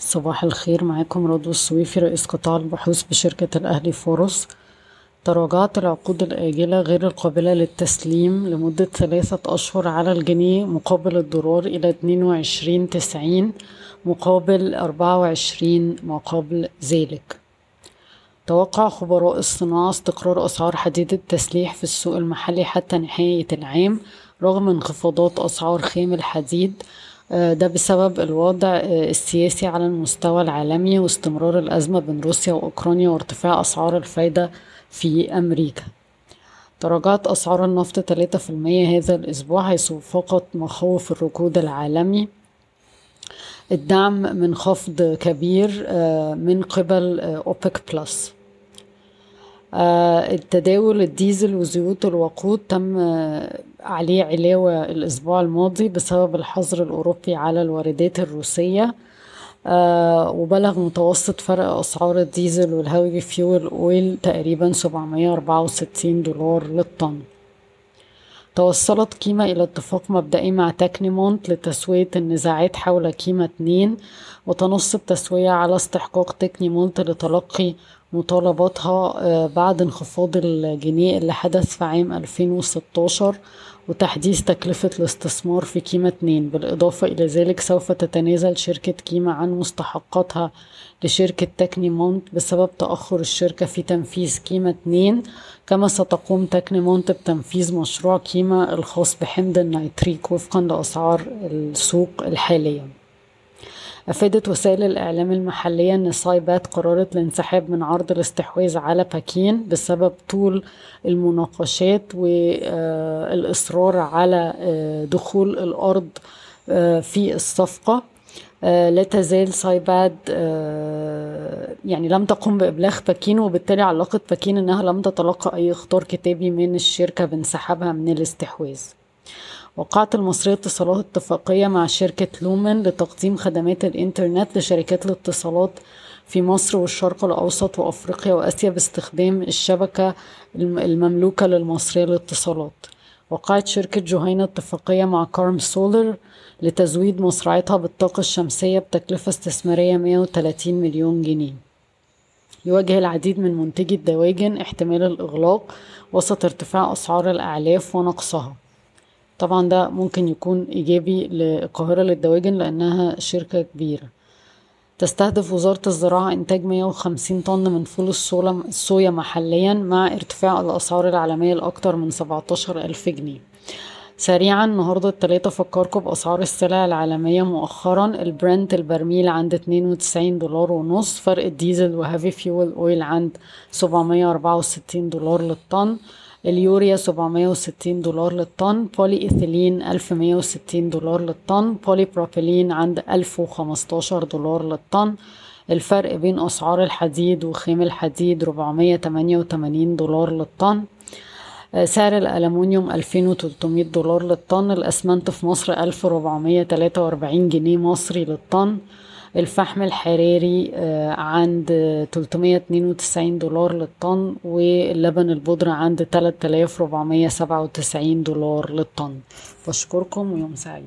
صباح الخير معاكم رضوى السويفي رئيس قطاع البحوث بشركة الأهلي فاروس. تراجعت العقود الآجلة غير القابلة للتسليم لمدة ثلاثة أشهر على الجنيه مقابل الدولار إلى اتنين وعشرين تسعين مقابل أربعة وعشرين ما قبل ذلك. توقع خبراء الصناعة استقرار أسعار حديد التسليح في السوق المحلي حتى نهاية العام رغم انخفاضات أسعار خام الحديد ده بسبب الوضع السياسي على المستوى العالمي واستمرار الأزمة بين روسيا وأوكرانيا وارتفاع أسعار الفايدة في أمريكا. تراجعت أسعار النفط تلاتة في المية هذا الأسبوع حيث فاقت مخاوف الركود العالمي. الدعم من خفض كبير من قبل أوبك بلس. التداول الديزل وزيوت الوقود تم عليه علاوة الأسبوع الماضي بسبب الحظر الأوروبي على الواردات الروسية. وبلغ متوسط فرق أسعار الديزل وال heavy fuel oil تقريبا سبعمية أربعة وستين دولار للطن. توصلت كيما إلى اتفاق مبدئي مع تكنيمونت لتسوية النزاعات حول كيما اتنين وتنص التسوية على استحقاق تكنيمونت لتلقي مطالباتها بعد انخفاض الجنيه اللي حدث في عام 2016 وتحديث تكلفة الاستثمار في كيما اتنين. بالإضافة إلى ذلك سوف تتنازل شركة كيما عن مستحقاتها لشركة تكنيمونت بسبب تأخر الشركة في تنفيذ كيما اتنين كما ستقوم تكنيمونت بتنفيذ مشروع كيما الخاص بحمض النيتريك وفقا لأسعار السوق الحالية. أفادت وسائل الإعلام المحلية أن سايبات قررت الانسحاب من عرض الاستحواذ على باكين بسبب طول المناقشات والإصرار على دخول الأرض في الصفقة. لا تزال سايباد يعني لم تقم بإبلاغ باكين وبالتالي علقت باكين أنها لم تتلقى أي إخطار كتابي من الشركة بانسحابها من الاستحواذ. وقعت المصرية اتصالات اتفاقية مع شركة لومن لتقديم خدمات الإنترنت لشركات الاتصالات في مصر والشرق الأوسط وأفريقيا وآسيا باستخدام الشبكة المملوكة للمصرية للاتصالات. وقعت شركة جهينة اتفاقية مع كارم سولر لتزويد مصرعتها بالطاقة الشمسية بتكلفة استثمارية 130 مليون جنيه. يواجه العديد من منتجي الدواجن احتمال الإغلاق وسط ارتفاع أسعار الأعلاف ونقصها. طبعا ده ممكن يكون إيجابي للقاهرة للدواجن لأنها شركة كبيرة. تستهدف وزارة الزراعة إنتاج 150 طن من فول الصويا محليا مع ارتفاع الأسعار العالمية لأكتر من 17 ألف جنيه. سريعا النهاردة التلاتة فكركم بأسعار السلع العالمية مؤخرا. البرنت البرميل عند 92 دولار ونص فرق الديزل و heavy fuel oil عند 764 دولار للطن. اليوريا 760 دولار للطن بولي إيثيلين 1160 دولار للطن بولي بروبيلين عند 1015 دولار للطن. الفرق بين أسعار الحديد وخام الحديد 488 دولار للطن. سعر الألمونيوم 2300 دولار للطن. الأسمنت في مصر 1443 جنيه مصري للطن. الفحم الحراري عند 392 دولار للطن واللبن البودرة عند 3497 دولار للطن. بشكركم ويوم سعيد.